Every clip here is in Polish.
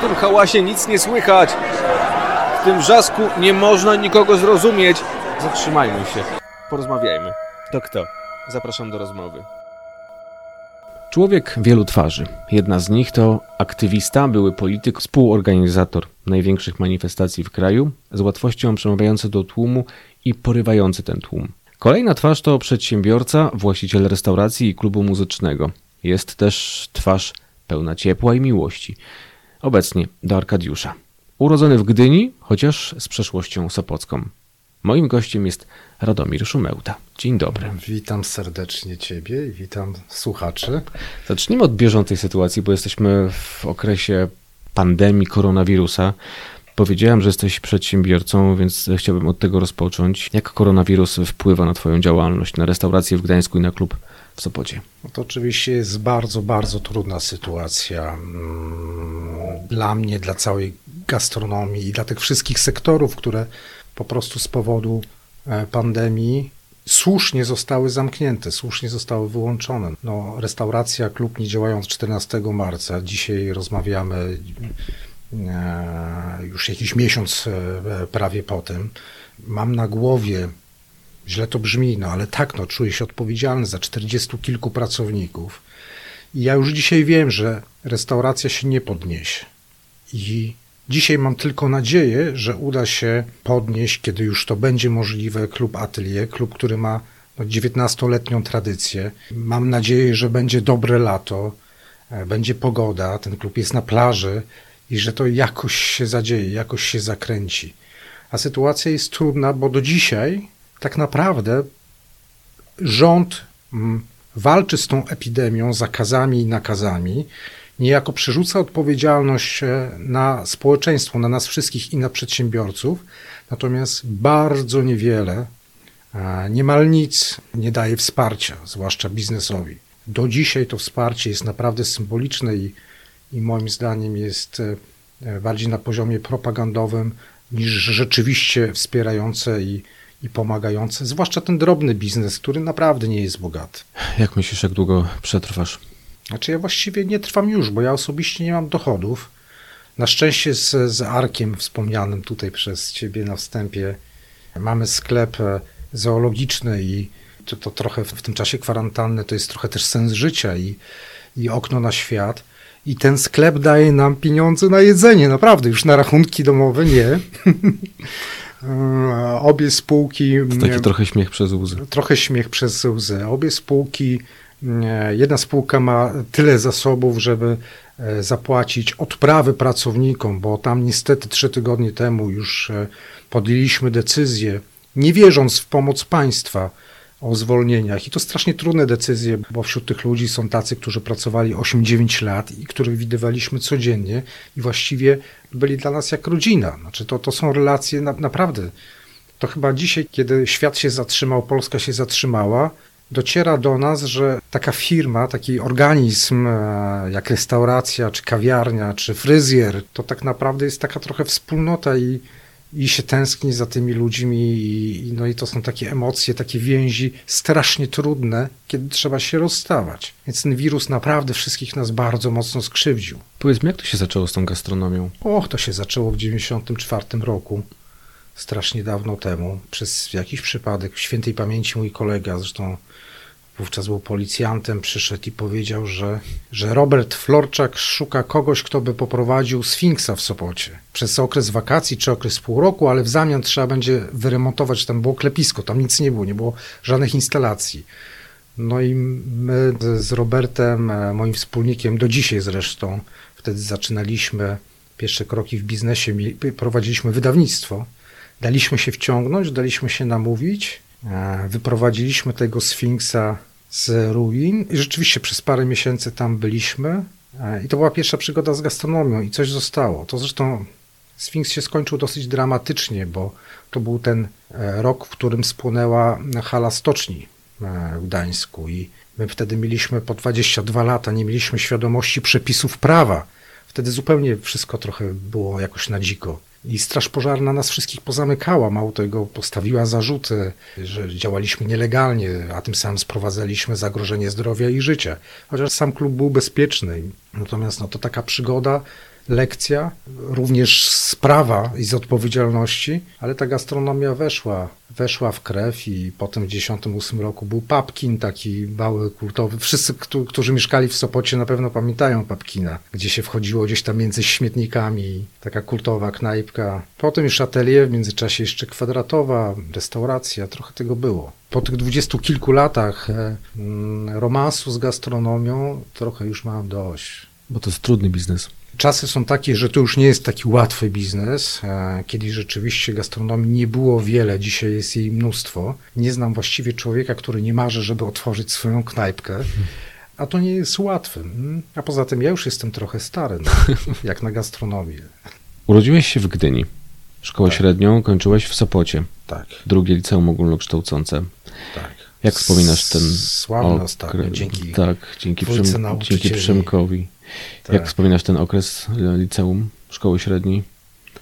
W tym hałasie nic nie słychać. W tym wrzasku nie można nikogo zrozumieć. Zatrzymajmy się. Porozmawiajmy. To kto? Zapraszam do rozmowy. Człowiek wielu twarzy. Jedna z nich to aktywista, były polityk, współorganizator największych manifestacji w kraju, z łatwością przemawiający do tłumu i porywający ten tłum. Kolejna twarz to przedsiębiorca, właściciel restauracji i klubu muzycznego. Jest też twarz pełna ciepła i miłości. Obecnie do Arkadiusza. Urodzony w Gdyni, chociaż z przeszłością sopocką. Moim gościem jest Radomir Szumełta. Dzień dobry. Witam serdecznie Ciebie i witam słuchaczy. Zacznijmy od bieżącej sytuacji, bo jesteśmy w okresie pandemii koronawirusa. Powiedziałem, że jesteś przedsiębiorcą, więc chciałbym od tego rozpocząć. Jak koronawirus wpływa na Twoją działalność, na restaurację w Gdańsku i na klub w Sopocie? No to oczywiście jest bardzo, bardzo trudna sytuacja mm, dla mnie, dla całej gastronomii i dla tych wszystkich sektorów, które po prostu z powodu e, pandemii słusznie zostały zamknięte, słusznie zostały wyłączone. No, restauracja, klub nie działają od 14 marca. Dzisiaj rozmawiamy e, już jakiś miesiąc e, prawie po tym. Mam na głowie, źle to brzmi, no ale tak, no, czuję się odpowiedzialny za 40 kilku pracowników. I ja już dzisiaj wiem, że restauracja się nie podniesie. I Dzisiaj mam tylko nadzieję, że uda się podnieść, kiedy już to będzie możliwe, klub Atelier, klub, który ma 19-letnią no, tradycję. Mam nadzieję, że będzie dobre lato, e, będzie pogoda, ten klub jest na plaży i że to jakoś się zadzieje, jakoś się zakręci. A sytuacja jest trudna, bo do dzisiaj tak naprawdę rząd mm, walczy z tą epidemią, zakazami i nakazami niejako przerzuca odpowiedzialność e, na społeczeństwo, na nas wszystkich i na przedsiębiorców, natomiast bardzo niewiele, niemal nic nie daje wsparcia, zwłaszcza biznesowi. Do dzisiaj to wsparcie jest naprawdę symboliczne i, i moim zdaniem jest e, bardziej na poziomie propagandowym niż rzeczywiście wspierające i, i pomagające, zwłaszcza ten drobny biznes, który naprawdę nie jest bogaty. Jak myślisz, jak długo przetrwasz znaczy ja właściwie nie trwam już, bo ja osobiście nie mam dochodów. Na szczęście z, z Arkiem wspomnianym tutaj przez ciebie na wstępie mamy sklep e, zoologiczny i to, to trochę w, w tym czasie kwarantanny to jest trochę też sens życia i, i okno na świat. I ten sklep daje nam pieniądze na jedzenie, naprawdę, już na rachunki domowe nie. E, obie spółki. To taki trochę śmiech przez łzy. Trochę śmiech przez łzy. Obie spółki jedna spółka ma tyle zasobów, żeby e, zapłacić odprawy pracownikom, bo tam niestety trzy tygodnie temu już e, podjęliśmy decyzję, nie wierząc w pomoc państwa, o zwolnieniach. I to strasznie trudne decyzje, bo wśród tych ludzi są tacy, którzy pracowali 8-9 lat i których widywaliśmy codziennie i właściwie byli dla nas jak rodzina. Znaczy to, to są relacje na, naprawdę. To chyba dzisiaj, kiedy świat się zatrzymał, Polska się zatrzymała, dociera do nas, że taka firma, taki organizm e, jak restauracja, czy kawiarnia, czy fryzjer, to tak naprawdę jest taka trochę wspólnota i, i się tęskni za tymi ludźmi i, no i to są takie emocje, takie więzi strasznie trudne, kiedy trzeba się rozstawać. Więc ten wirus naprawdę wszystkich nas bardzo mocno skrzywdził. Powiedz mi, jak to się zaczęło z tą gastronomią? Och, to się zaczęło w 1994 roku strasznie dawno temu, przez jakiś przypadek, w świętej pamięci mój kolega, zresztą wówczas był policjantem, przyszedł i powiedział, że, że Robert Florczak szuka kogoś, kto by poprowadził Sfinksa w Sopocie przez okres wakacji czy okres pół roku, ale w zamian trzeba będzie wyremontować, tam było klepisko, tam nic nie było, nie było żadnych instalacji. No i my z Robertem, e, moim wspólnikiem, do dzisiaj zresztą, wtedy zaczynaliśmy pierwsze kroki w biznesie, prowadziliśmy wydawnictwo. Daliśmy się wciągnąć, daliśmy się namówić, e, wyprowadziliśmy tego Sfinksa z ruin i rzeczywiście przez parę miesięcy tam byliśmy e, i to była pierwsza przygoda z gastronomią i coś zostało. To zresztą Sfinks się skończył dosyć dramatycznie, bo to był ten e, rok, w którym spłonęła hala stoczni w Gdańsku i my wtedy mieliśmy po 22 lata, nie mieliśmy świadomości przepisów prawa. Wtedy zupełnie wszystko trochę było jakoś na dziko. I Straż Pożarna nas wszystkich pozamykała, mało tego postawiła zarzuty, że działaliśmy nielegalnie, a tym samym sprowadzaliśmy zagrożenie zdrowia i życia. Chociaż sam klub był bezpieczny. Natomiast no, to taka przygoda lekcja, również z prawa i z odpowiedzialności, ale ta gastronomia weszła, weszła w krew i potem w 1998 roku był Papkin, taki mały kultowy. Wszyscy, którzy mieszkali w Sopocie na pewno pamiętają Papkina, gdzie się wchodziło gdzieś tam między śmietnikami, taka kultowa knajpka. Potem już atelier, w międzyczasie jeszcze kwadratowa, restauracja, trochę tego było. Po tych dwudziestu kilku latach e, mm, romansu z gastronomią trochę już mam dość. Bo to jest trudny biznes. Czasy są takie, że to już nie jest taki łatwy biznes. E, Kiedyś rzeczywiście gastronomii nie było wiele, dzisiaj jest jej mnóstwo. Nie znam właściwie człowieka, który nie marzy, żeby otworzyć swoją knajpkę. A to nie jest łatwe. Mm. A poza tym ja już jestem trochę stary, no, jak na gastronomię. Urodziłeś się w Gdyni. Szkołę tak. średnią kończyłeś w Sopocie. Tak. Drugie liceum ogólnokształcące. Tak. Jak wspominasz ten Sławny ostatnio, dzięki Tak, dzięki, Przem, dzięki. Tak. Jak wspominasz ten okres liceum, szkoły średniej?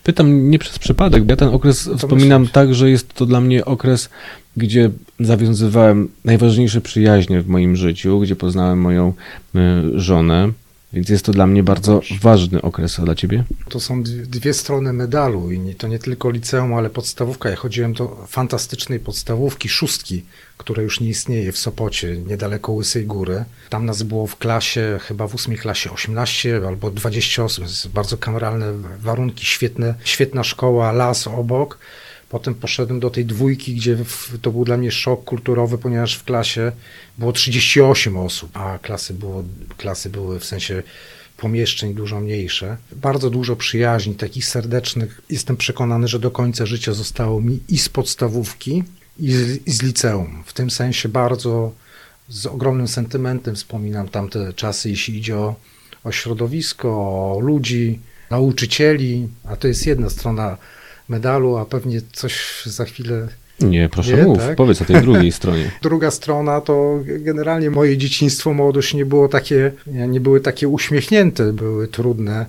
Pytam nie przez przypadek, bo ja ten okres wspominam myślisz? tak, że jest to dla mnie okres, gdzie zawiązywałem najważniejsze przyjaźnie w moim życiu, gdzie poznałem moją y, żonę, więc jest to dla mnie bardzo ważny okres, a dla ciebie? To są dwie strony medalu i to nie tylko liceum, ale podstawówka. Ja chodziłem do fantastycznej podstawówki, szóstki, która już nie istnieje w Sopocie, niedaleko Łysej Góry. Tam nas było w klasie, chyba w ósmej klasie 18 albo 20 osób. Bardzo kameralne warunki, świetne, świetna szkoła, las obok. Potem poszedłem do tej dwójki, gdzie to był dla mnie szok kulturowy, ponieważ w klasie było 38 osób, a klasy, było, klasy były w sensie pomieszczeń dużo mniejsze. Bardzo dużo przyjaźni, takich serdecznych. Jestem przekonany, że do końca życia zostało mi i z podstawówki, i z, i z liceum. W tym sensie bardzo z ogromnym sentymentem wspominam tamte czasy, jeśli idzie o, o środowisko, o ludzi, nauczycieli, a to jest jedna strona medalu, a pewnie coś za chwilę. Nie, proszę nie, mów, tak? powiedz o tej drugiej stronie. Druga strona to generalnie moje dzieciństwo, młodość nie było takie, nie były takie uśmiechnięte, były trudne.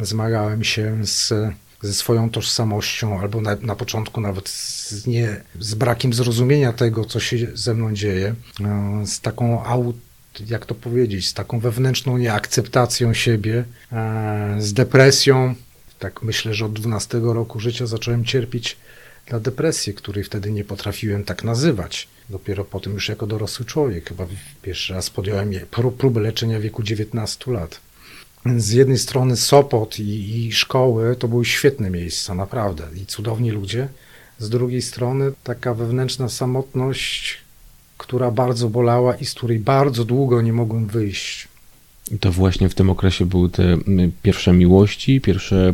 Zmagałem się z, ze swoją tożsamością, albo na, na początku nawet z, nie, z brakiem zrozumienia tego, co się ze mną dzieje, e, z taką aut jak to powiedzieć, z taką wewnętrzną nieakceptacją siebie, e, z depresją, tak myślę, że od 12 roku życia zacząłem cierpieć na depresję, której wtedy nie potrafiłem tak nazywać. Dopiero potem już jako dorosły człowiek, chyba pierwszy raz podjąłem próbę leczenia w wieku 19 lat. Z jednej strony Sopot i, i szkoły to były świetne miejsca, naprawdę, i cudowni ludzie. Z drugiej strony taka wewnętrzna samotność, która bardzo bolała i z której bardzo długo nie mogłem wyjść. To właśnie w tym okresie były te pierwsze miłości, pierwsze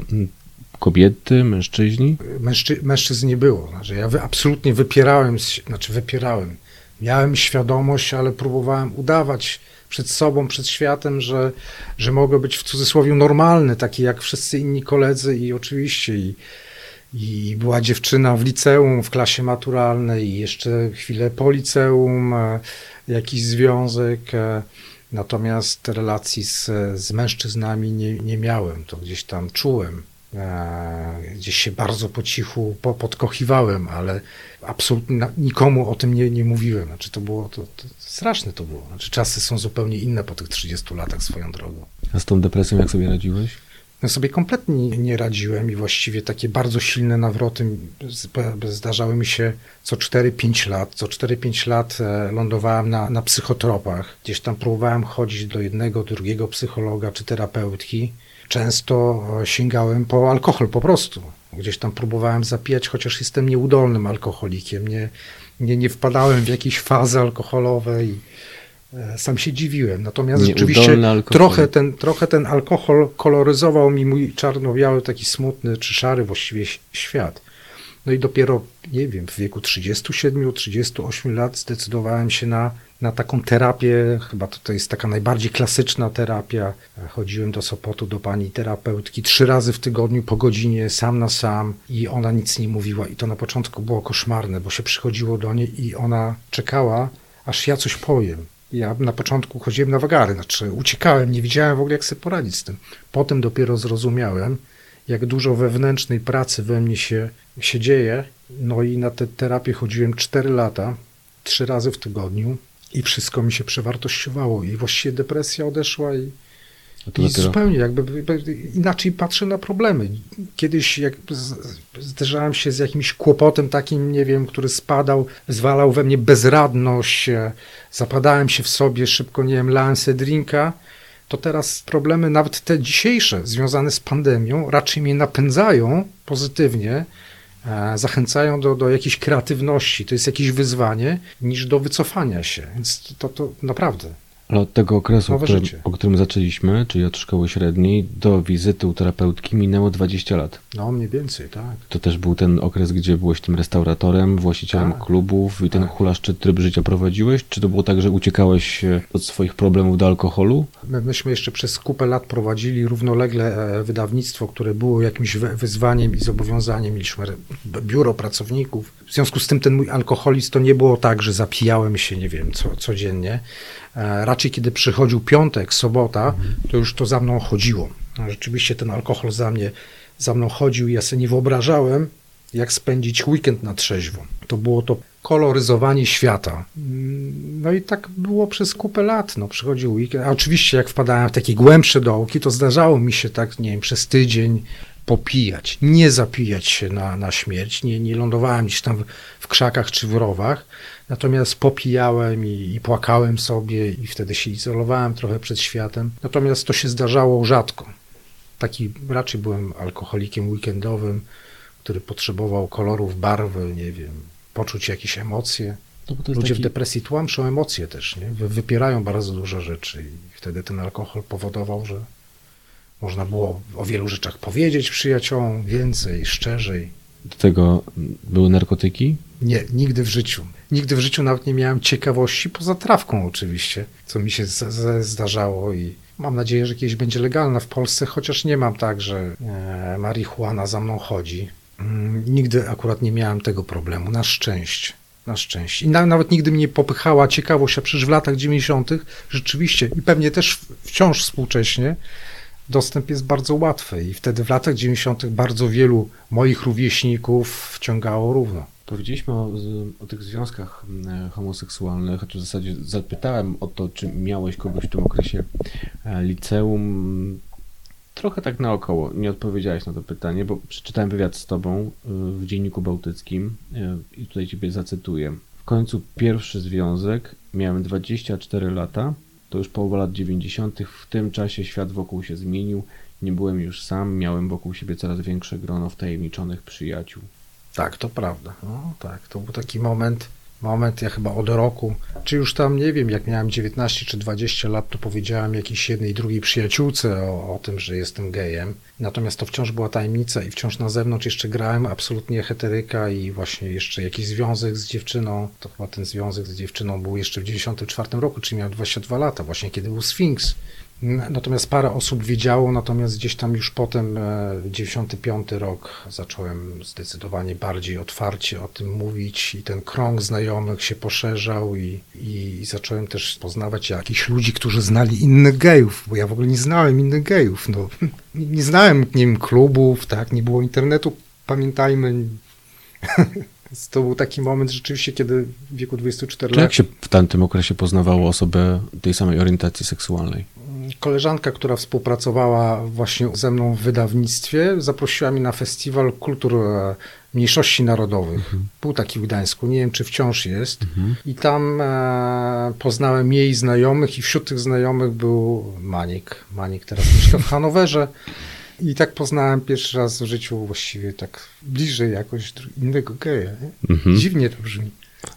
kobiety, mężczyźni? Mężczy, mężczyzn nie było. Znaczy, ja wy, absolutnie wypierałem, znaczy wypierałem. Miałem świadomość, ale próbowałem udawać przed sobą, przed światem, że, że mogę być w cudzysłowie normalny, taki jak wszyscy inni koledzy i oczywiście i, i była dziewczyna w liceum, w klasie maturalnej i jeszcze chwilę po liceum, e, jakiś związek. Natomiast relacji z, z mężczyznami nie, nie miałem, to gdzieś tam czułem. E, gdzieś się bardzo po cichu po, podkochiwałem, ale absolutnie nikomu o tym nie, nie mówiłem. Znaczy to było, to, to straszne to było. Znaczy czasy są zupełnie inne po tych 30 latach swoją drogą. A z tą depresją jak sobie radziłeś? Ja sobie kompletnie nie radziłem i właściwie takie bardzo silne nawroty zdarzały mi się co 4-5 lat. Co 4-5 lat e, lądowałem na, na psychotropach. Gdzieś tam próbowałem chodzić do jednego, drugiego psychologa czy terapeutki. Często e, sięgałem po alkohol po prostu. Gdzieś tam próbowałem zapijać, chociaż jestem nieudolnym alkoholikiem. Nie, nie, nie wpadałem w jakieś fazy alkoholowe i sam się dziwiłem. Natomiast rzeczywiście trochę ten, trochę ten alkohol koloryzował mi mój czarno-biały, taki smutny czy szary właściwie świat. No i dopiero, nie wiem, w wieku 37-38 lat zdecydowałem się na, na taką terapię. Chyba to, to jest taka najbardziej klasyczna terapia. Chodziłem do Sopotu do pani terapeutki trzy razy w tygodniu po godzinie, sam na sam, i ona nic nie mówiła. I to na początku było koszmarne, bo się przychodziło do niej i ona czekała, aż ja coś powiem. Ja na początku chodziłem na wagary, znaczy uciekałem, nie wiedziałem w ogóle, jak sobie poradzić z tym. Potem dopiero zrozumiałem, jak dużo wewnętrznej pracy we mnie się, się dzieje. No i na tę terapię chodziłem 4 lata, trzy razy w tygodniu i wszystko mi się przewartościowało. I właściwie depresja odeszła i, I dopiero... zupełnie jakby inaczej patrzę na problemy. Kiedyś jak zderzałem się z jakimś kłopotem takim, nie wiem, który spadał, zwalał we mnie bezradność, e, zapadałem się w sobie, szybko, nie wiem, lałem drinka, to teraz problemy, nawet te dzisiejsze, związane z pandemią, raczej mnie napędzają pozytywnie, e, zachęcają do, do jakiejś kreatywności, to jest jakieś wyzwanie, niż do wycofania się. Więc to, to naprawdę ale od tego okresu, o którym, o którym, zaczęliśmy, czyli od szkoły średniej, do wizyty u terapeutki minęło 20 lat. No, mniej więcej, tak. To też był ten okres, gdzie byłeś tym restauratorem, właścicielem tak. klubów i ten tak. hulaszczy tryb życia prowadziłeś? Czy to było tak, że uciekałeś e, od swoich problemów do alkoholu? My, myśmy jeszcze przez kupę lat prowadzili równolegle e, wydawnictwo, które było jakimś wyzwaniem i zobowiązaniem. Mieliśmy biuro pracowników. W związku z tym ten mój alkoholizm to nie było tak, że zapijałem się, nie wiem, co, codziennie raczej kiedy przychodził piątek, sobota, to już to za mną chodziło. Rzeczywiście ten alkohol za mnie, za mną chodził i ja sobie nie wyobrażałem, jak spędzić weekend na trzeźwo. To było to koloryzowanie świata. Mm, no i tak było przez kupę lat. No, przychodził weekend. A oczywiście, jak wpadałem w takie głębsze dołki, to zdarzało mi się tak, nie wiem, przez tydzień popijać, nie zapijać się na, na śmierć. Nie, nie lądowałem gdzieś tam w, w krzakach czy w rowach, Natomiast popijałem i, i, płakałem sobie i wtedy się izolowałem trochę przed światem. Natomiast to się zdarzało rzadko. Taki raczej byłem alkoholikiem weekendowym, który potrzebował kolorów, barwy, nie wiem, poczuć jakieś emocje. No Ludzie taki... w depresji tłamszą emocje też, nie? wypierają bardzo dużo rzeczy i wtedy ten alkohol powodował, że można było o wielu rzeczach powiedzieć przyjaciołom więcej, szczerzej. Do tego były narkotyki? Nie, nigdy w życiu. Nigdy w życiu nawet nie miałem ciekawości, poza trawką oczywiście, co mi się zdarzało i mam nadzieję, że kiedyś będzie legalna w Polsce, chociaż nie mam tak, że e, marihuana za mną chodzi. Mm, nigdy akurat nie miałem tego problemu, na szczęście. Na szczęście. I na, nawet nigdy mnie popychała ciekawość, a przecież w latach 90. rzeczywiście i pewnie też wciąż współcześnie dostęp jest bardzo łatwy i wtedy w latach 90. bardzo wielu moich rówieśników wciągało równo. Powiedzieliśmy o, o, tych związkach mm, homoseksualnych, czy w zasadzie zapytałem o to, czy miałeś kogoś w tym okresie e, liceum. Trochę tak naokoło, nie odpowiedziałeś na to pytanie, bo przeczytałem wywiad z tobą e, w Dzienniku Bałtyckim e, i tutaj ciebie zacytuję. W końcu pierwszy związek, miałem 24 lata, to już połowa lat 90. W tym czasie świat wokół się zmienił, nie byłem już sam, miałem wokół siebie coraz większe grono wtajemniczonych przyjaciół. Tak, to prawda. No, tak, to był taki moment, moment, ja chyba od roku, czy już tam, nie wiem, jak miałem 19 czy 20 lat, to powiedziałem jakiejś jednej, drugiej przyjaciółce o, o tym, że jestem gejem. Natomiast to wciąż była tajemnica i wciąż na zewnątrz jeszcze grałem absolutnie heteryka i właśnie jeszcze jakiś związek z dziewczyną. To chyba ten związek z dziewczyną był jeszcze w 94 roku, czyli miałem 22 lata, właśnie kiedy był Sphinx. Natomiast parę osób wiedziało, natomiast gdzieś tam już potem, 95 e, rok, zacząłem zdecydowanie bardziej otwarcie o tym mówić i ten krąg znajomych się poszerzał i, i zacząłem też poznawać jakichś ludzi, którzy znali innych gejów, bo ja w ogóle nie znałem innych gejów. No, nie znałem, nie wiem, klubów, tak, nie było internetu, pamiętajmy. To był taki moment rzeczywiście, kiedy w wieku 24 lat. Jak się w tamtym okresie poznawało osobę tej samej orientacji seksualnej? Koleżanka, która współpracowała właśnie ze mną w wydawnictwie, zaprosiła mnie na festiwal kultur e, mniejszości narodowych. Mhm. Był taki w Gdańsku, nie wiem czy wciąż jest. Mhm. I tam e, poznałem jej znajomych i wśród tych znajomych był Manik. Manik teraz mieszka w Hanowerze. I tak poznałem pierwszy raz w życiu właściwie tak bliżej jakoś innego geja. Mhm. Dziwnie to brzmi.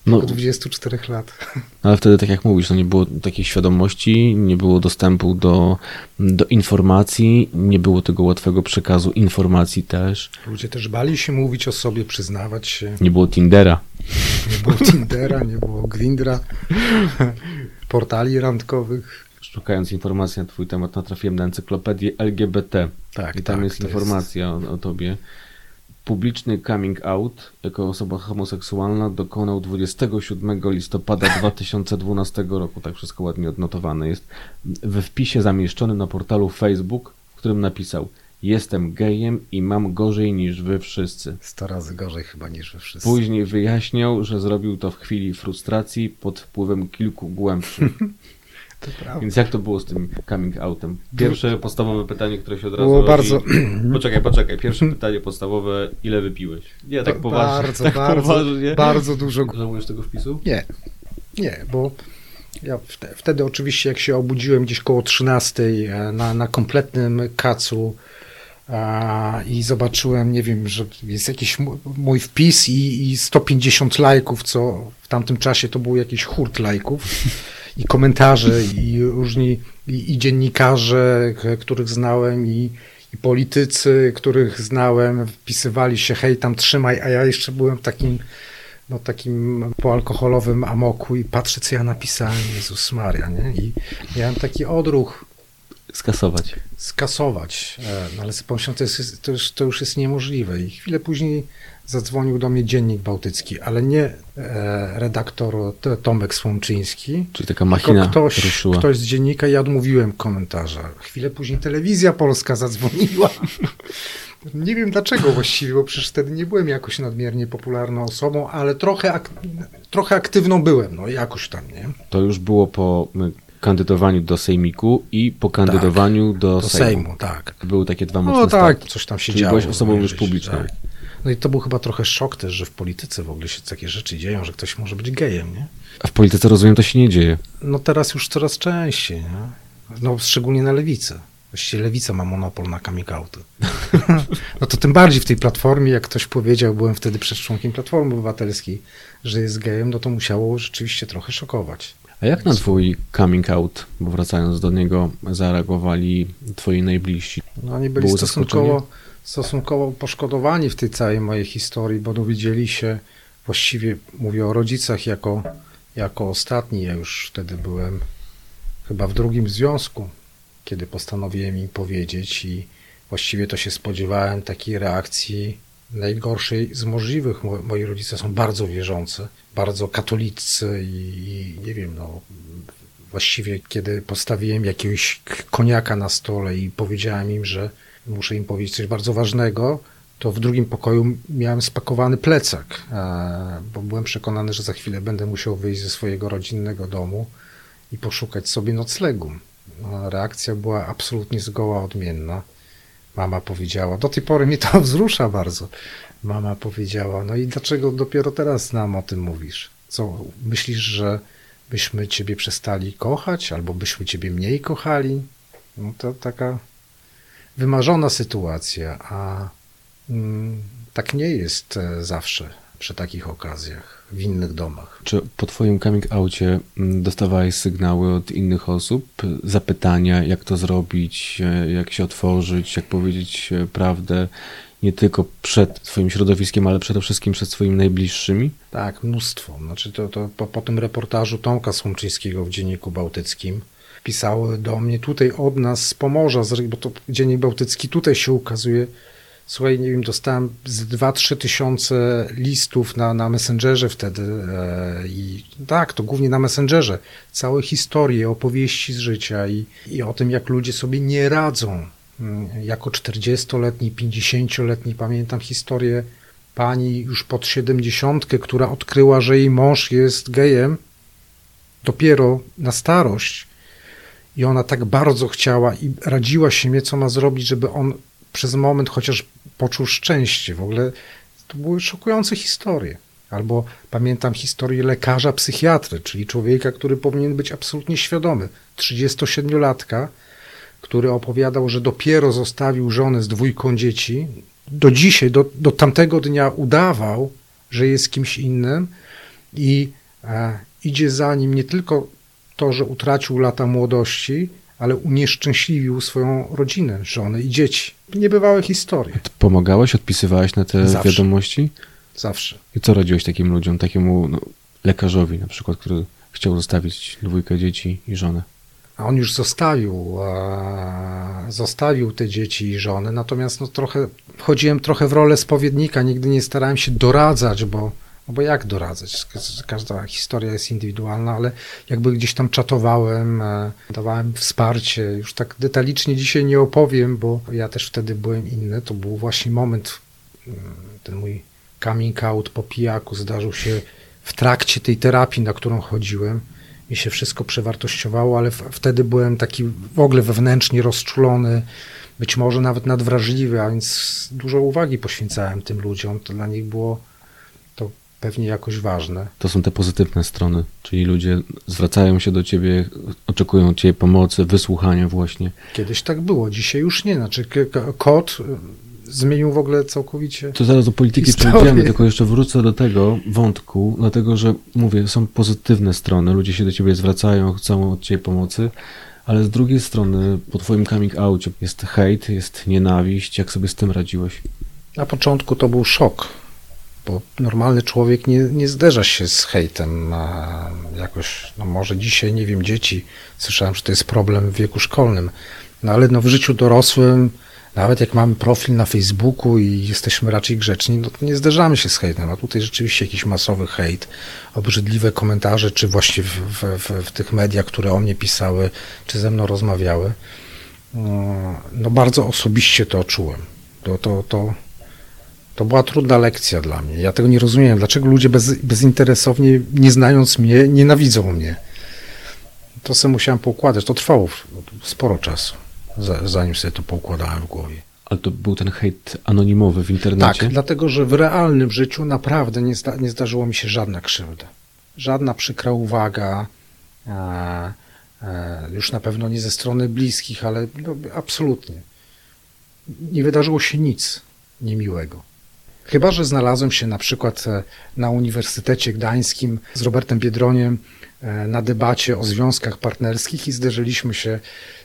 No, od 24 lat. Ale wtedy, tak jak mówisz, no nie było takiej świadomości, nie było dostępu do, do informacji, nie było tego łatwego przekazu informacji też. Ludzie też bali się mówić o sobie, przyznawać się. Nie było Tindera. Nie było Tindera, nie było Grindra, portali randkowych. Szukając informacji na twój temat, natrafiłem na encyklopedię LGBT. Tak, I tam tak, jest informacja jest... O, o tobie. Publiczny coming out jako osoba homoseksualna dokonał 27 listopada 2012 roku. Tak wszystko ładnie odnotowane jest. We wpisie zamieszczonym na portalu Facebook, w którym napisał Jestem gejem i mam gorzej niż wy wszyscy. Sto razy gorzej chyba niż wy wszyscy. Później wyjaśniał, że zrobił to w chwili frustracji pod wpływem kilku głębszych. Więc jak to było z tym coming outem? Pierwsze podstawowe pytanie, które się od razu Było rodzi. bardzo- Poczekaj, poczekaj. Pierwsze pytanie podstawowe, ile wypiłeś? Nie, tak poważnie. Bardzo, tak bardzo, poważnie. bardzo dużo. Żałujesz tego wpisu? Nie, nie, bo ja wte- wtedy oczywiście jak się obudziłem gdzieś koło 13 e, na, na kompletnym kacu i zobaczyłem, nie wiem, że jest jakiś mój wpis i, i 150 lajków, co w tamtym czasie to był jakiś hurt lajków i komentarze i różni i, i dziennikarze, których znałem i, i politycy, których znałem, wpisywali się hej tam trzymaj, a ja jeszcze byłem takim no, takim poalkoholowym amoku i patrzę, co ja napisałem, Jezus Maria, nie? I miałem taki odruch Skasować. Skasować, e, no, ale sobie pomyślałem, to, jest, to, już, to już jest niemożliwe. I chwilę później zadzwonił do mnie Dziennik Bałtycki, ale nie e, redaktor Tomek Słomczyński, Czyli taka machina tylko ktoś, ruszyła. ktoś z dziennika, ja odmówiłem komentarza. Chwilę później telewizja polska zadzwoniła. Nie wiem dlaczego właściwie, bo przecież wtedy nie byłem jakoś nadmiernie popularną osobą, ale trochę, ak- trochę aktywną byłem, no jakoś tam, nie? To już było po kandydowaniu do Sejmiku i po kandydowaniu do, Do Sejmu. Sejmu, tak. Były takie dwa mocne No tak, starty. coś tam się Czyli działo. byłeś osobą już publiczną. tak. No i to był chyba trochę szok też, że w polityce w ogóle się takie rzeczy dzieją, że ktoś może być gejem, nie? A w polityce rozumiem, to się nie dzieje. No teraz już coraz częściej, nie? No szczególnie na lewicy. Właściwie lewica ma monopol na coming outy. No to tym bardziej w tej platformie, jak ktoś powiedział, byłem wtedy przed członkiem Platformy Obywatelskiej, że jest gejem, no to musiało rzeczywiście trochę szokować. A jak na twój coming out, bo wracając do niego, zareagowali twoi najbliżsi? No oni byli Było stosunkowo, stosunkowo poszkodowani w tej całej mojej historii, bo dowiedzieli się, właściwie mówię o rodzicach jako, jako ostatni, ja już wtedy byłem chyba w drugim związku, kiedy postanowiłem im powiedzieć i właściwie to się spodziewałem takiej reakcji najgorszej z możliwych. Mo- Moi rodzice są bardzo wierzący, bardzo katolicy i, nie wiem, no właściwie kiedy postawiłem jakiegoś koniaka na stole i powiedziałem im, że muszę im powiedzieć coś bardzo ważnego, to w drugim pokoju miałem spakowany plecak, e, bo byłem przekonany, że za chwilę będę musiał wyjść ze swojego rodzinnego domu i poszukać sobie noclegu. No, reakcja była absolutnie zgoła odmienna. Mama powiedziała, do tej pory mnie to wzrusza bardzo. Mama powiedziała, no i dlaczego dopiero teraz nam o tym mówisz? Co, myślisz, że byśmy ciebie przestali kochać, albo byśmy ciebie mniej kochali? No to taka wymarzona sytuacja, a mm, tak nie jest e, zawsze przy takich okazjach w innych domach. Czy po twoim coming outie mm, dostawałeś sygnały od innych osób, zapytania, jak to zrobić, e, jak się otworzyć, jak powiedzieć e, prawdę, nie tylko przed swoim środowiskiem, ale przede wszystkim przed swoimi najbliższymi? Tak, mnóstwo. Znaczy to, to po, po tym reportażu Tomka Słomczyńskiego w Dzienniku Bałtyckim pisały do mnie tutaj od nas z Pomorza, bo to Dziennik Bałtycki tutaj się ukazuje. Słuchaj, nie wiem, dostałem z 2-3 tysiące listów na, na Messengerze wtedy e, i tak, to głównie na Messengerze. Całe historie, opowieści z życia i, i o tym, jak ludzie sobie nie radzą. Mm, Jako 40-letni, 50-letni pamiętam historię pani już pod 70, która odkryła, że jej mąż jest gejem dopiero na starość i ona tak bardzo chciała i radziła się mnie, co ma zrobić, żeby on przez moment chociaż poczuł szczęście. W ogóle to były szokujące historie. Albo pamiętam historię lekarza psychiatry, czyli człowieka, który powinien być absolutnie świadomy. 37-latka, który opowiadał, że dopiero zostawił żonę z dwójką dzieci. Do dzisiaj, do, do tamtego dnia udawał, że jest kimś innym i e, idzie za nim nie tylko to, że utracił lata młodości, ale unieszczęśliwił swoją rodzinę, żonę i dzieci. Niebywałe historie. Ty pomagałeś, odpisywałeś na te Zawsze. wiadomości? Zawsze. I co radziłeś takim ludziom, takiemu no, lekarzowi na przykład, który chciał zostawić dwójkę dzieci i żonę? A on już zostawił, e, zostawił te dzieci i żonę, natomiast no trochę, wchodziłem trochę w rolę spowiednika, nigdy nie starałem się doradzać, bo, no bo jak doradzać? Ka- Każda historia jest indywidualna, ale jakby gdzieś tam czatowałem, e, dawałem wsparcie, już tak detalicznie dzisiaj nie opowiem, bo ja też wtedy byłem inny, to był właśnie moment, mm, ten mój coming out po pijaku zdarzył się w trakcie tej terapii, na którą chodziłem mi się wszystko przewartościowało, ale wtedy byłem taki w ogóle wewnętrznie rozczulony, być może nawet nadwrażliwy, a więc dużo uwagi poświęcałem tym ludziom. To dla nich było pewnie jakoś ważne. To są te pozytywne strony, czyli ludzie zwracają się do ciebie, oczekują od ciebie pomocy, wysłuchania właśnie. Kiedyś tak było, dzisiaj już nie. Znaczy kod zmienił w ogóle całkowicie. To zaraz do polityki przejdziemy, tylko jeszcze wrócę do tego wątku, dlatego że mówię, są pozytywne strony, ludzie się do ciebie zwracają, chcą od ciebie pomocy, ale z drugiej strony po twoim coming outie jest hejt, jest nienawiść. Jak sobie z tym radziłeś? Na początku to był szok, bo normalny człowiek nie, nie zderza się z hejtem. Jakoś, no może dzisiaj, nie wiem, dzieci, słyszałem, że to jest problem w wieku szkolnym, no ale no w życiu dorosłym nawet jak mamy profil na Facebooku i jesteśmy raczej grzeczni, no to nie zderzamy się z hejtem, a tutaj rzeczywiście jakiś masowy hejt, obrzydliwe komentarze, czy właśnie w, w, w tych mediach, które o mnie pisały, czy ze mną rozmawiały. No, no bardzo osobiście to czułem. To, to, to, to była trudna lekcja dla mnie. Ja tego nie rozumiem. Dlaczego ludzie bez, bezinteresownie, nie znając mnie, nienawidzą mnie? To sobie musiałem poukładać. To trwało sporo czasu zanim sobie to poukładałem w głowie. Ale to był ten hejt anonimowy w internecie? Tak, dlatego że w realnym życiu naprawdę nie, zda, nie zdarzyło mi się żadna krzywda. Żadna przykra uwaga, e, e, już na pewno nie ze strony bliskich, ale no, absolutnie. Nie wydarzyło się nic niemiłego. Chyba, że znalazłem się na przykład e, na Uniwersytecie Gdańskim z Robertem Biedroniem na debacie o związkach partnerskich i zderzyliśmy się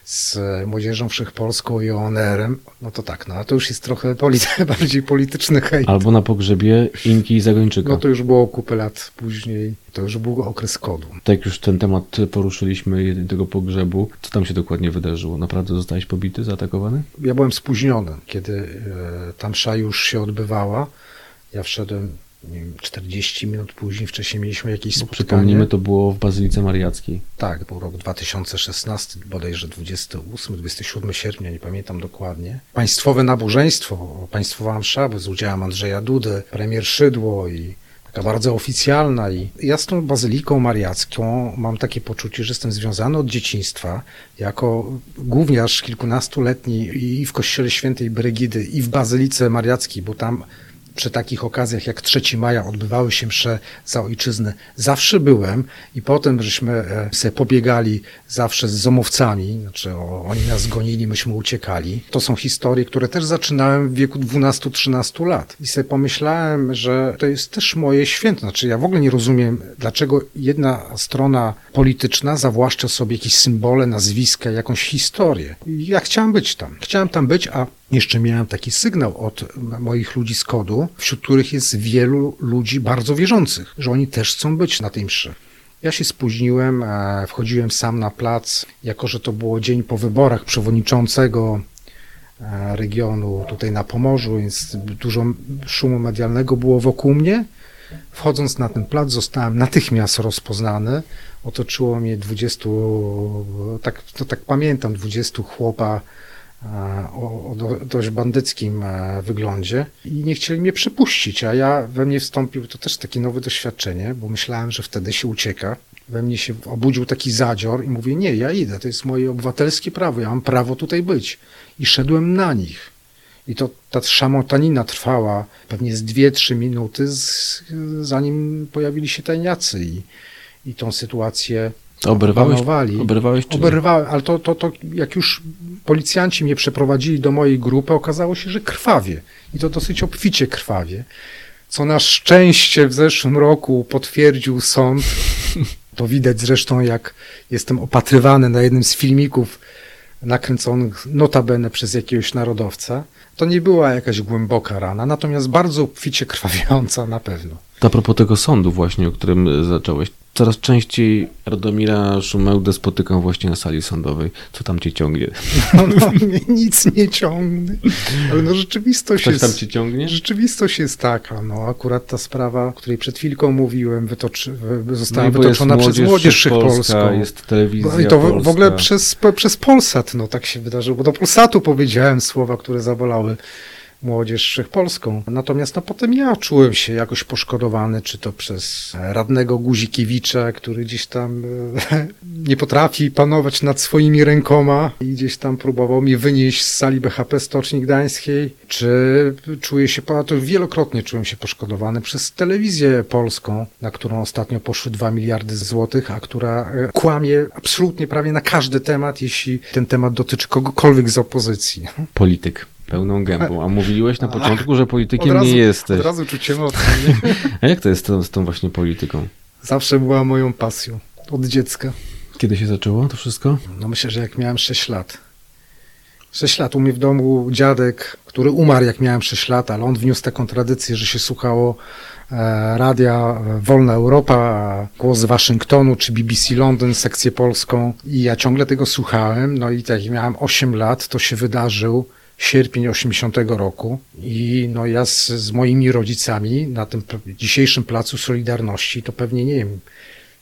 z Młodzieżą Wszechpolską i ONR-em, no to tak, no a to już jest trochę polity, bardziej polityczny hejt. Albo na pogrzebie Inki i Zagończyka. No to już było kupę lat później, to już był okres kodu. Tak już ten temat poruszyliśmy, tego pogrzebu, co tam się dokładnie wydarzyło? Naprawdę zostałeś pobity, zaatakowany? Ja byłem spóźniony, kiedy e, tam msza już się odbywała. Ja wszedłem nie wiem, 40 minut później, wcześniej mieliśmy jakieś spotkanie. Przypomnijmy, to było w Bazylice Mariackiej. Tak, był rok 2016, bodajże 28-27 sierpnia, nie pamiętam dokładnie. Państwowe nabożeństwo, państwowa msza z udziałem Andrzeja Dudy, premier Szydło i taka bardzo oficjalna i ja z tą Bazyliką Mariacką mam takie poczucie, że jestem związany od dzieciństwa jako gówniarz kilkunastoletni i w kościele świętej Brygidy i w Bazylice Mariackiej, bo tam przy takich okazjach jak 3 maja odbywały się msze za ojczyznę. Zawsze byłem i potem żeśmy sobie pobiegali zawsze z zomowcami, znaczy oni nas gonili, myśmy uciekali. To są historie, które też zaczynałem w wieku 12-13 lat. I sobie pomyślałem, że to jest też moje święto. Znaczy ja w ogóle nie rozumiem, dlaczego jedna strona polityczna zawłaszcza sobie jakieś symbole, nazwiska, jakąś historię. Ja chciałem być tam. Chciałem tam być, a jeszcze miałem taki sygnał od moich ludzi z kodu, wśród których jest wielu ludzi bardzo wierzących, że oni też chcą być na tej mszy. Ja się spóźniłem, e, wchodziłem sam na plac, jako że to było dzień po wyborach przewodniczącego e, regionu tutaj na Pomorzu, więc dużo szumu medialnego było wokół mnie. Wchodząc na ten plac zostałem natychmiast rozpoznany. Otoczyło mnie 20, tak, to tak pamiętam, 20 chłopa o, o dość bandyckim e, wyglądzie i nie chcieli mnie przepuścić, a ja we mnie wstąpił, to też takie nowe doświadczenie, bo myślałem, że wtedy się ucieka. We mnie się obudził taki zadzior i mówię, nie, ja idę, to jest moje obywatelskie prawo, ja mam prawo tutaj być. I szedłem na nich. I to ta szamotanina trwała pewnie z dwie, trzy minuty, z, zanim pojawili się tajniacy i, i tą sytuację Oberwałeś, oberwałeś czy Oberwałem, ale to, to, to jak już policjanci mnie przeprowadzili do mojej grupy, okazało się, że krwawie. I to dosyć obficie krwawie. Co na szczęście w zeszłym roku potwierdził sąd. To widać zresztą, jak jestem opatrywany na jednym z filmików nakręconych notabene przez jakiegoś narodowca. To nie była jakaś głęboka rana, natomiast bardzo obficie krwawiąca na pewno. A propos tego sądu właśnie, o którym zacząłeś coraz częściej Radomira Szumełdę spotykam właśnie na sali sądowej. Co tam cię ciągnie? No, no mnie nic nie ciągnie. Ale no rzeczywistość Coś jest... tam cię ciągnie? Rzeczywistość jest taka. No akurat ta sprawa, o której przed chwilką mówiłem, wytoczy, została no wytoczona przez Młodzież Wszechpolską. Jest telewizja no I to w, w ogóle przez, przez Polsat no tak się wydarzyło, bo do Polsatu powiedziałem słowa, które zabolały Młodzież Wszechpolską. Natomiast no, potem ja czułem się jakoś poszkodowany, czy to przez radnego Guzikiewicza, który gdzieś tam e, nie potrafi panować nad swoimi rękoma i gdzieś tam próbował mnie wynieść z sali BHP Stoczni Gdańskiej, czy czuję się, to wielokrotnie czułem się poszkodowany przez telewizję polską, na którą ostatnio poszły 2 miliardy złotych, a która e, kłamie absolutnie prawie na każdy temat, jeśli ten temat dotyczy kogokolwiek z opozycji. Polityk. Pełną gębą. A mówiłeś na początku, że politykiem razu, nie jesteś. Od razu czuć emocje. A jak to jest to, z tą właśnie polityką? Zawsze była moją pasją. Od dziecka. Kiedy się zaczęło to wszystko? No myślę, że jak miałem 6 lat. 6 lat u mnie w domu dziadek, który umarł jak miałem 6 lat, ale on wniósł taką tradycję, że się słuchało e, radia Wolna Europa, głos z Waszyngtonu czy BBC London, sekcję polską i ja ciągle tego słuchałem. No i tak jak miałem 8 lat, to się wydarzył sierpień 80 roku i no ja z, z moimi rodzicami na tym dzisiejszym placu Solidarności to pewnie nie wiem,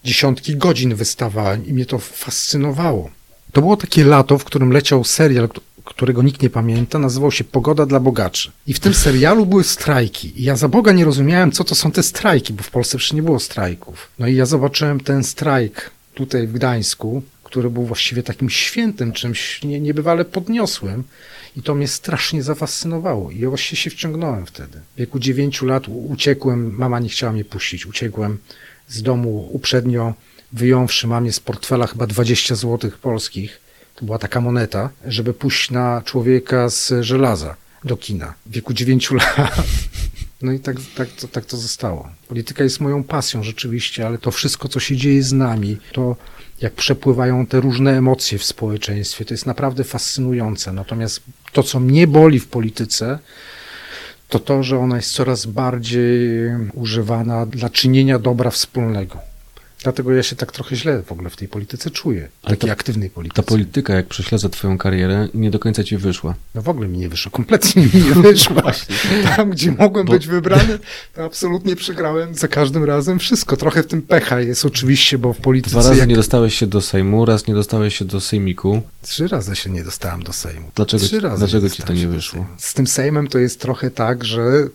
dziesiątki godzin wystawałem i mnie to fascynowało. To było takie lato, w którym leciał serial, którego nikt nie pamięta, nazywał się Pogoda dla bogaczy. I w tym serialu były strajki. I ja za Boga nie rozumiałem, co to są te strajki, bo w Polsce przecież nie było strajków. No i ja zobaczyłem ten strajk tutaj w Gdańsku, który był właściwie takim świętem, czymś nie, niebywale podniosłym. I to mnie strasznie zafascynowało. I ja właściwie się wciągnąłem wtedy. W wieku dziewięciu lat uciekłem, mama nie chciała mnie puścić, uciekłem z domu uprzednio, wyjąwszy mamie z portfela chyba 20 złotych polskich. To była taka moneta, żeby pójść na człowieka z żelaza do kina w wieku dziewięciu lat. No i tak, tak, to, tak to zostało. Polityka jest moją pasją rzeczywiście, ale to wszystko, co się dzieje z nami, to jak przepływają te różne emocje w społeczeństwie. To jest naprawdę fascynujące. Natomiast to, co mnie boli w polityce, to to, że ona jest coraz bardziej używana dla czynienia dobra wspólnego. Dlatego ja się tak trochę źle w ogóle w tej polityce czuję, Ale takiej ta, aktywnej polityce. Ta polityka, jak prześledza twoją karierę, nie do końca ci wyszła. No w ogóle mi nie wyszło, kompletnie mi nie wyszło. Tam, gdzie mogłem Bo... być wybrany, to absolutnie przegrałem za każdym razem wszystko. Trochę w tym pecha jest oczywiście, bo w polityce... Dwa razy jak... nie dostałeś się do Sejmu, raz nie dostałeś się do Sejmiku. Trzy razy się nie dostałem do Sejmu. Dlaczego, Trzy razy dlaczego ci to nie wyszło? Z tym Sejmem to jest trochę tak, że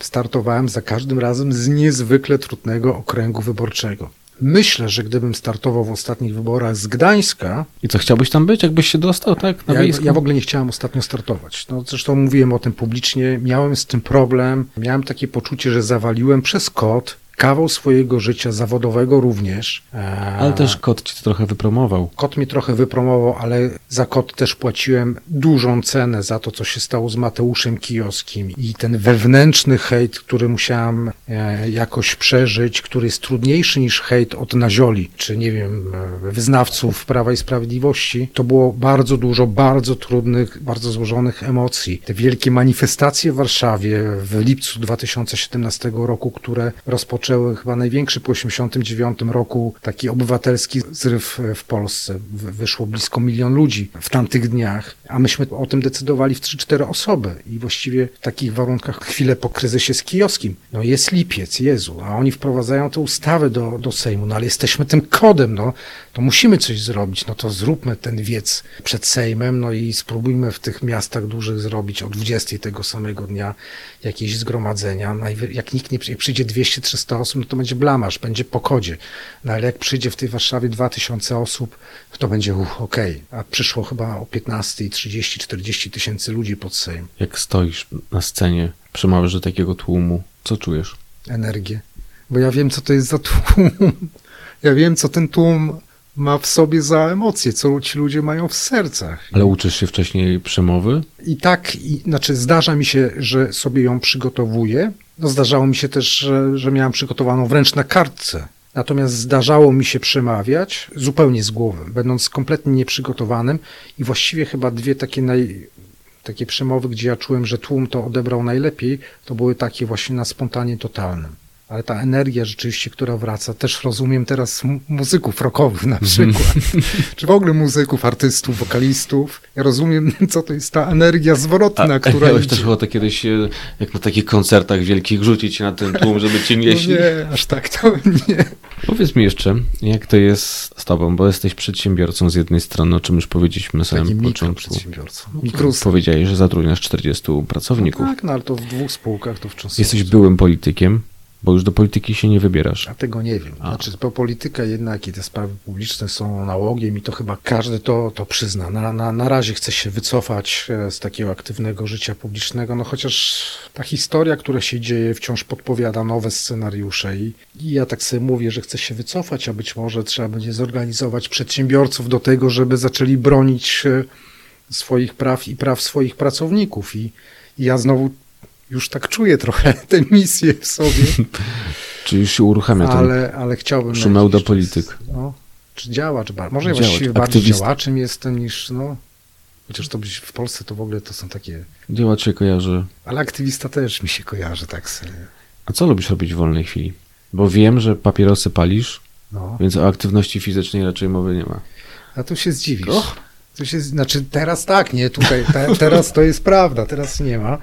startowałem za każdym razem z niezwykle trudnego okręgu wyborczego. Myślę, że gdybym startował w ostatnich wyborach z Gdańska. I co, chciałbyś tam być, jakbyś się dostał, tak? Na ja, ja w ogóle nie chciałem ostatnio startować. No, zresztą mówiłem o tym publicznie, miałem z tym problem, miałem takie poczucie, że zawaliłem przez kod kawał swojego życia zawodowego również. E, ale też kot ci to trochę wypromował. Kot mi trochę wypromował, ale za kot też płaciłem dużą cenę za to, co się stało z Mateuszem Kijowskim i ten wewnętrzny hejt, który musiałem e, jakoś przeżyć, który jest trudniejszy niż hejt od Nazioli, czy nie wiem, e, wyznawców Prawa i Sprawiedliwości. To było bardzo dużo, bardzo trudnych, bardzo złożonych emocji. Te wielkie manifestacje w Warszawie w lipcu 2017 roku, które rozpoczęły rozpoczęły chyba największy po 1989 roku taki obywatelski zryw w Polsce. Wyszło blisko milion ludzi w tamtych dniach, a myśmy o tym decydowali w 3-4 osoby i właściwie w takich warunkach chwilę po kryzysie z kijowskim. No jest lipiec, Jezu, a oni wprowadzają tę ustawę do, do Sejmu, no ale jesteśmy tym kodem, no to musimy coś zrobić, no to zróbmy ten wiec przed Sejmem, no i spróbujmy w tych miastach dużych zrobić o 20 tego samego dnia jakieś zgromadzenia. Jak nikt nie przyjdzie 200-300 osób, no to będzie blamasz, będzie pokodzie. No ale jak przyjdzie w tej Warszawie 2000 osób, to będzie uh, okej. Okay. A przyszło chyba o 15 i 30-40 tysięcy ludzi pod Sejm. Jak stoisz na scenie, przemawiasz do takiego tłumu, co czujesz? Energię. Bo ja wiem, co to jest za tłum. Ja wiem, co ten tłum ma w sobie za emocje, co ci ludzie mają w sercach. Ale uczysz się wcześniej przemowy? I tak, i, znaczy zdarza mi się, że sobie ją przygotowuję. No zdarzało mi się też, że, że miałem przygotowaną wręcz na kartce. Natomiast zdarzało mi się przemawiać zupełnie z głowy, będąc kompletnie nieprzygotowanym i właściwie chyba dwie takie naj, takie przemowy, gdzie ja czułem, że tłum to odebrał najlepiej, to były takie właśnie na spontanie totalnym. Ale ta energia rzeczywiście, która wraca, też rozumiem teraz mu- muzyków rockowych na przykład, czy w ogóle muzyków, artystów, wokalistów. Ja rozumiem, co to jest ta energia zwrotna, A, która miałeś idzie. też ochotę kiedyś, e, jak na takich koncertach wielkich, rzucić się na ten tłum, żeby cię No nieśli? nie, aż tak to nie. Powiedz mi jeszcze, jak to jest z tobą, bo jesteś przedsiębiorcą z jednej strony, o czym już powiedzieliśmy na samym początku. mikroprzedsiębiorcą. Mikrus. Powiedziałeś, że zatrudniasz 40 pracowników. Tak, no ale to w dwóch spółkach to wciąż Jesteś byłym politykiem, bo już do polityki się nie wybierasz. A tego nie wiem. A. Znaczy, bo polityka jednak i te sprawy publiczne są nałogiem i to chyba każdy to, to przyzna. Na, na, na razie chce się wycofać e, z takiego aktywnego życia publicznego, no chociaż ta historia, która się dzieje, wciąż podpowiada nowe scenariusze i, i ja tak sobie mówię, że chcę się wycofać, a być może trzeba będzie zorganizować przedsiębiorców do tego, żeby zaczęli bronić e, swoich praw i praw swoich pracowników i, i ja znowu już tak czuję trochę tę misję w sobie. Czy już się uruchamia ten... Ale, ale chciałbym. jakiś czas, polityk. No, czy działacz, bar- może ja Działacz, właściwie bardziej aktywista. działaczem jestem niż, no, chociaż to być w Polsce to w ogóle to są takie, Działacz się kojarzy. ale aktywista też mi się kojarzy tak sobie. A co lubisz robić w wolnej chwili? Bo wiem, że papierosy palisz, No, więc o aktywności fizycznej raczej mowy nie ma. a tu się zdziwisz. Och. Tu się, znaczy teraz tak, nie, tutaj, te, teraz to jest prawda, teraz nie ma,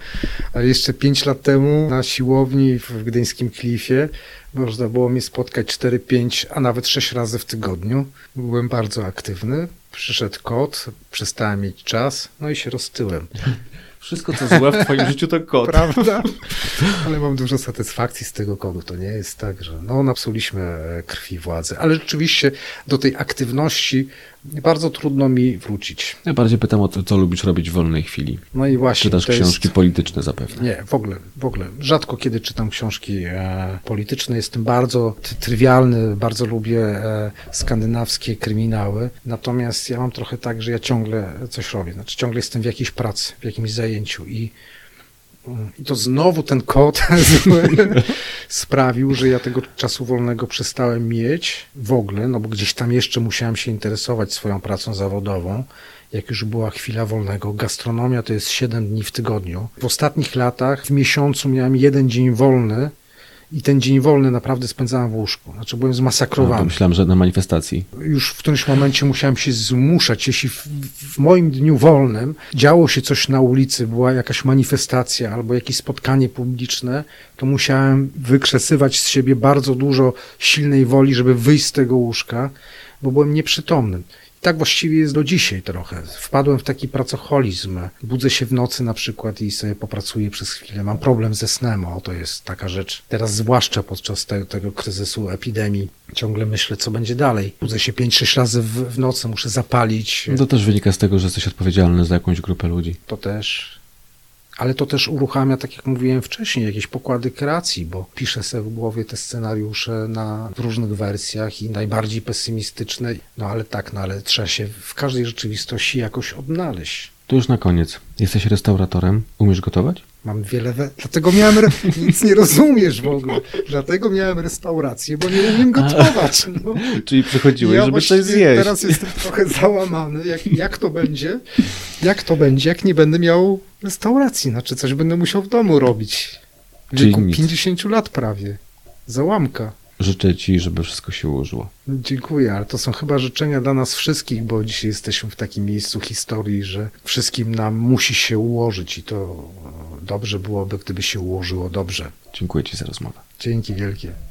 ale jeszcze pięć lat temu na siłowni w gdyńskim Klifie można było mnie spotkać 4, 5, a nawet 6 razy w tygodniu. Byłem bardzo aktywny. Przyszedł kot, przestałem mieć czas, no i się roztyłem. Wszystko, co złe w twoim życiu, to kot. Prawda? Ale mam dużo satysfakcji z tego kodu. To nie jest tak, że no napsuliśmy e, krwi władzy. Ale rzeczywiście do tej aktywności bardzo trudno mi wrócić. Ja bardziej pytam o to, co lubisz robić w wolnej chwili. No i właśnie. Czytasz to jest- książki polityczne zapewne. Nie, w ogóle, w ogóle. Rzadko kiedy czytam książki e, polityczne. Jestem bardzo trywialny, bardzo lubię e, skandynawskie kryminały. Natomiast ja mam trochę tak, że ja ciągle coś robię. Znaczy ciągle jestem w jakiejś pracy, w jakimś zajęciu i i to znowu ten zły sprawił, że ja tego czasu wolnego przestałem mieć w ogóle, no bo gdzieś tam jeszcze musiałem się interesować swoją pracą zawodową. Jak już była chwila wolnego, gastronomia to jest 7 dni w tygodniu. W ostatnich latach w miesiącu miałem jeden dzień wolny i ten dzień wolny naprawdę spędzałem w łóżku. Znaczy byłem No, zmasakrowany myślałem, że na manifestacji. już w którymś momencie musiałem się zmuszać. Jeśli w, w moim dniu wolnym działo się coś na ulicy, była jakaś manifestacja albo jakieś spotkanie publiczne, to musiałem wykrzesywać z siebie bardzo dużo silnej woli, żeby wyjść z tego łóżka, bo byłem nieprzytomny. Tak właściwie jest do dzisiaj trochę. Wpadłem w taki pracoholizm. Budzę się w nocy na przykład i sobie popracuję przez chwilę. Mam problem ze snem, o to jest taka rzecz. Teraz zwłaszcza podczas te, tego kryzysu epidemii ciągle myślę, co będzie dalej. Budzę się 5-6 razy w, w nocy, muszę zapalić. No to też wynika z tego, że jesteś odpowiedzialny za jakąś grupę ludzi. To też. Ale to też uruchamia, tak jak mówiłem wcześniej, jakieś pokłady kreacji, bo piszę sobie w głowie te scenariusze na różnych wersjach i najbardziej pesymistyczne. No ale tak, no ale trzeba się w każdej rzeczywistości jakoś odnaleźć. To już na koniec. Jesteś restauratorem, umiesz gotować? Mam wiele. We... Dlatego miałem. Re... Nic nie rozumiesz w ogóle. Dlatego miałem restaurację, bo nie umiem gotować. No. Czyli przychodziłeś, Ja żeby coś zjeść. Teraz jestem trochę załamany. Jak, jak to będzie? Jak to będzie, jak nie będę miał restauracji? Znaczy, coś będę musiał w domu robić. W wieku nic. 50 lat prawie. Załamka. Życzę ci, żeby wszystko się ułożyło. Dziękuję, ale to są chyba życzenia dla nas wszystkich, bo dzisiaj jesteśmy w takim miejscu historii, że wszystkim nam musi się ułożyć i to dobrze byłoby, gdyby się ułożyło dobrze. Dziękuję ci za rozmowę. Dzięki wielkie.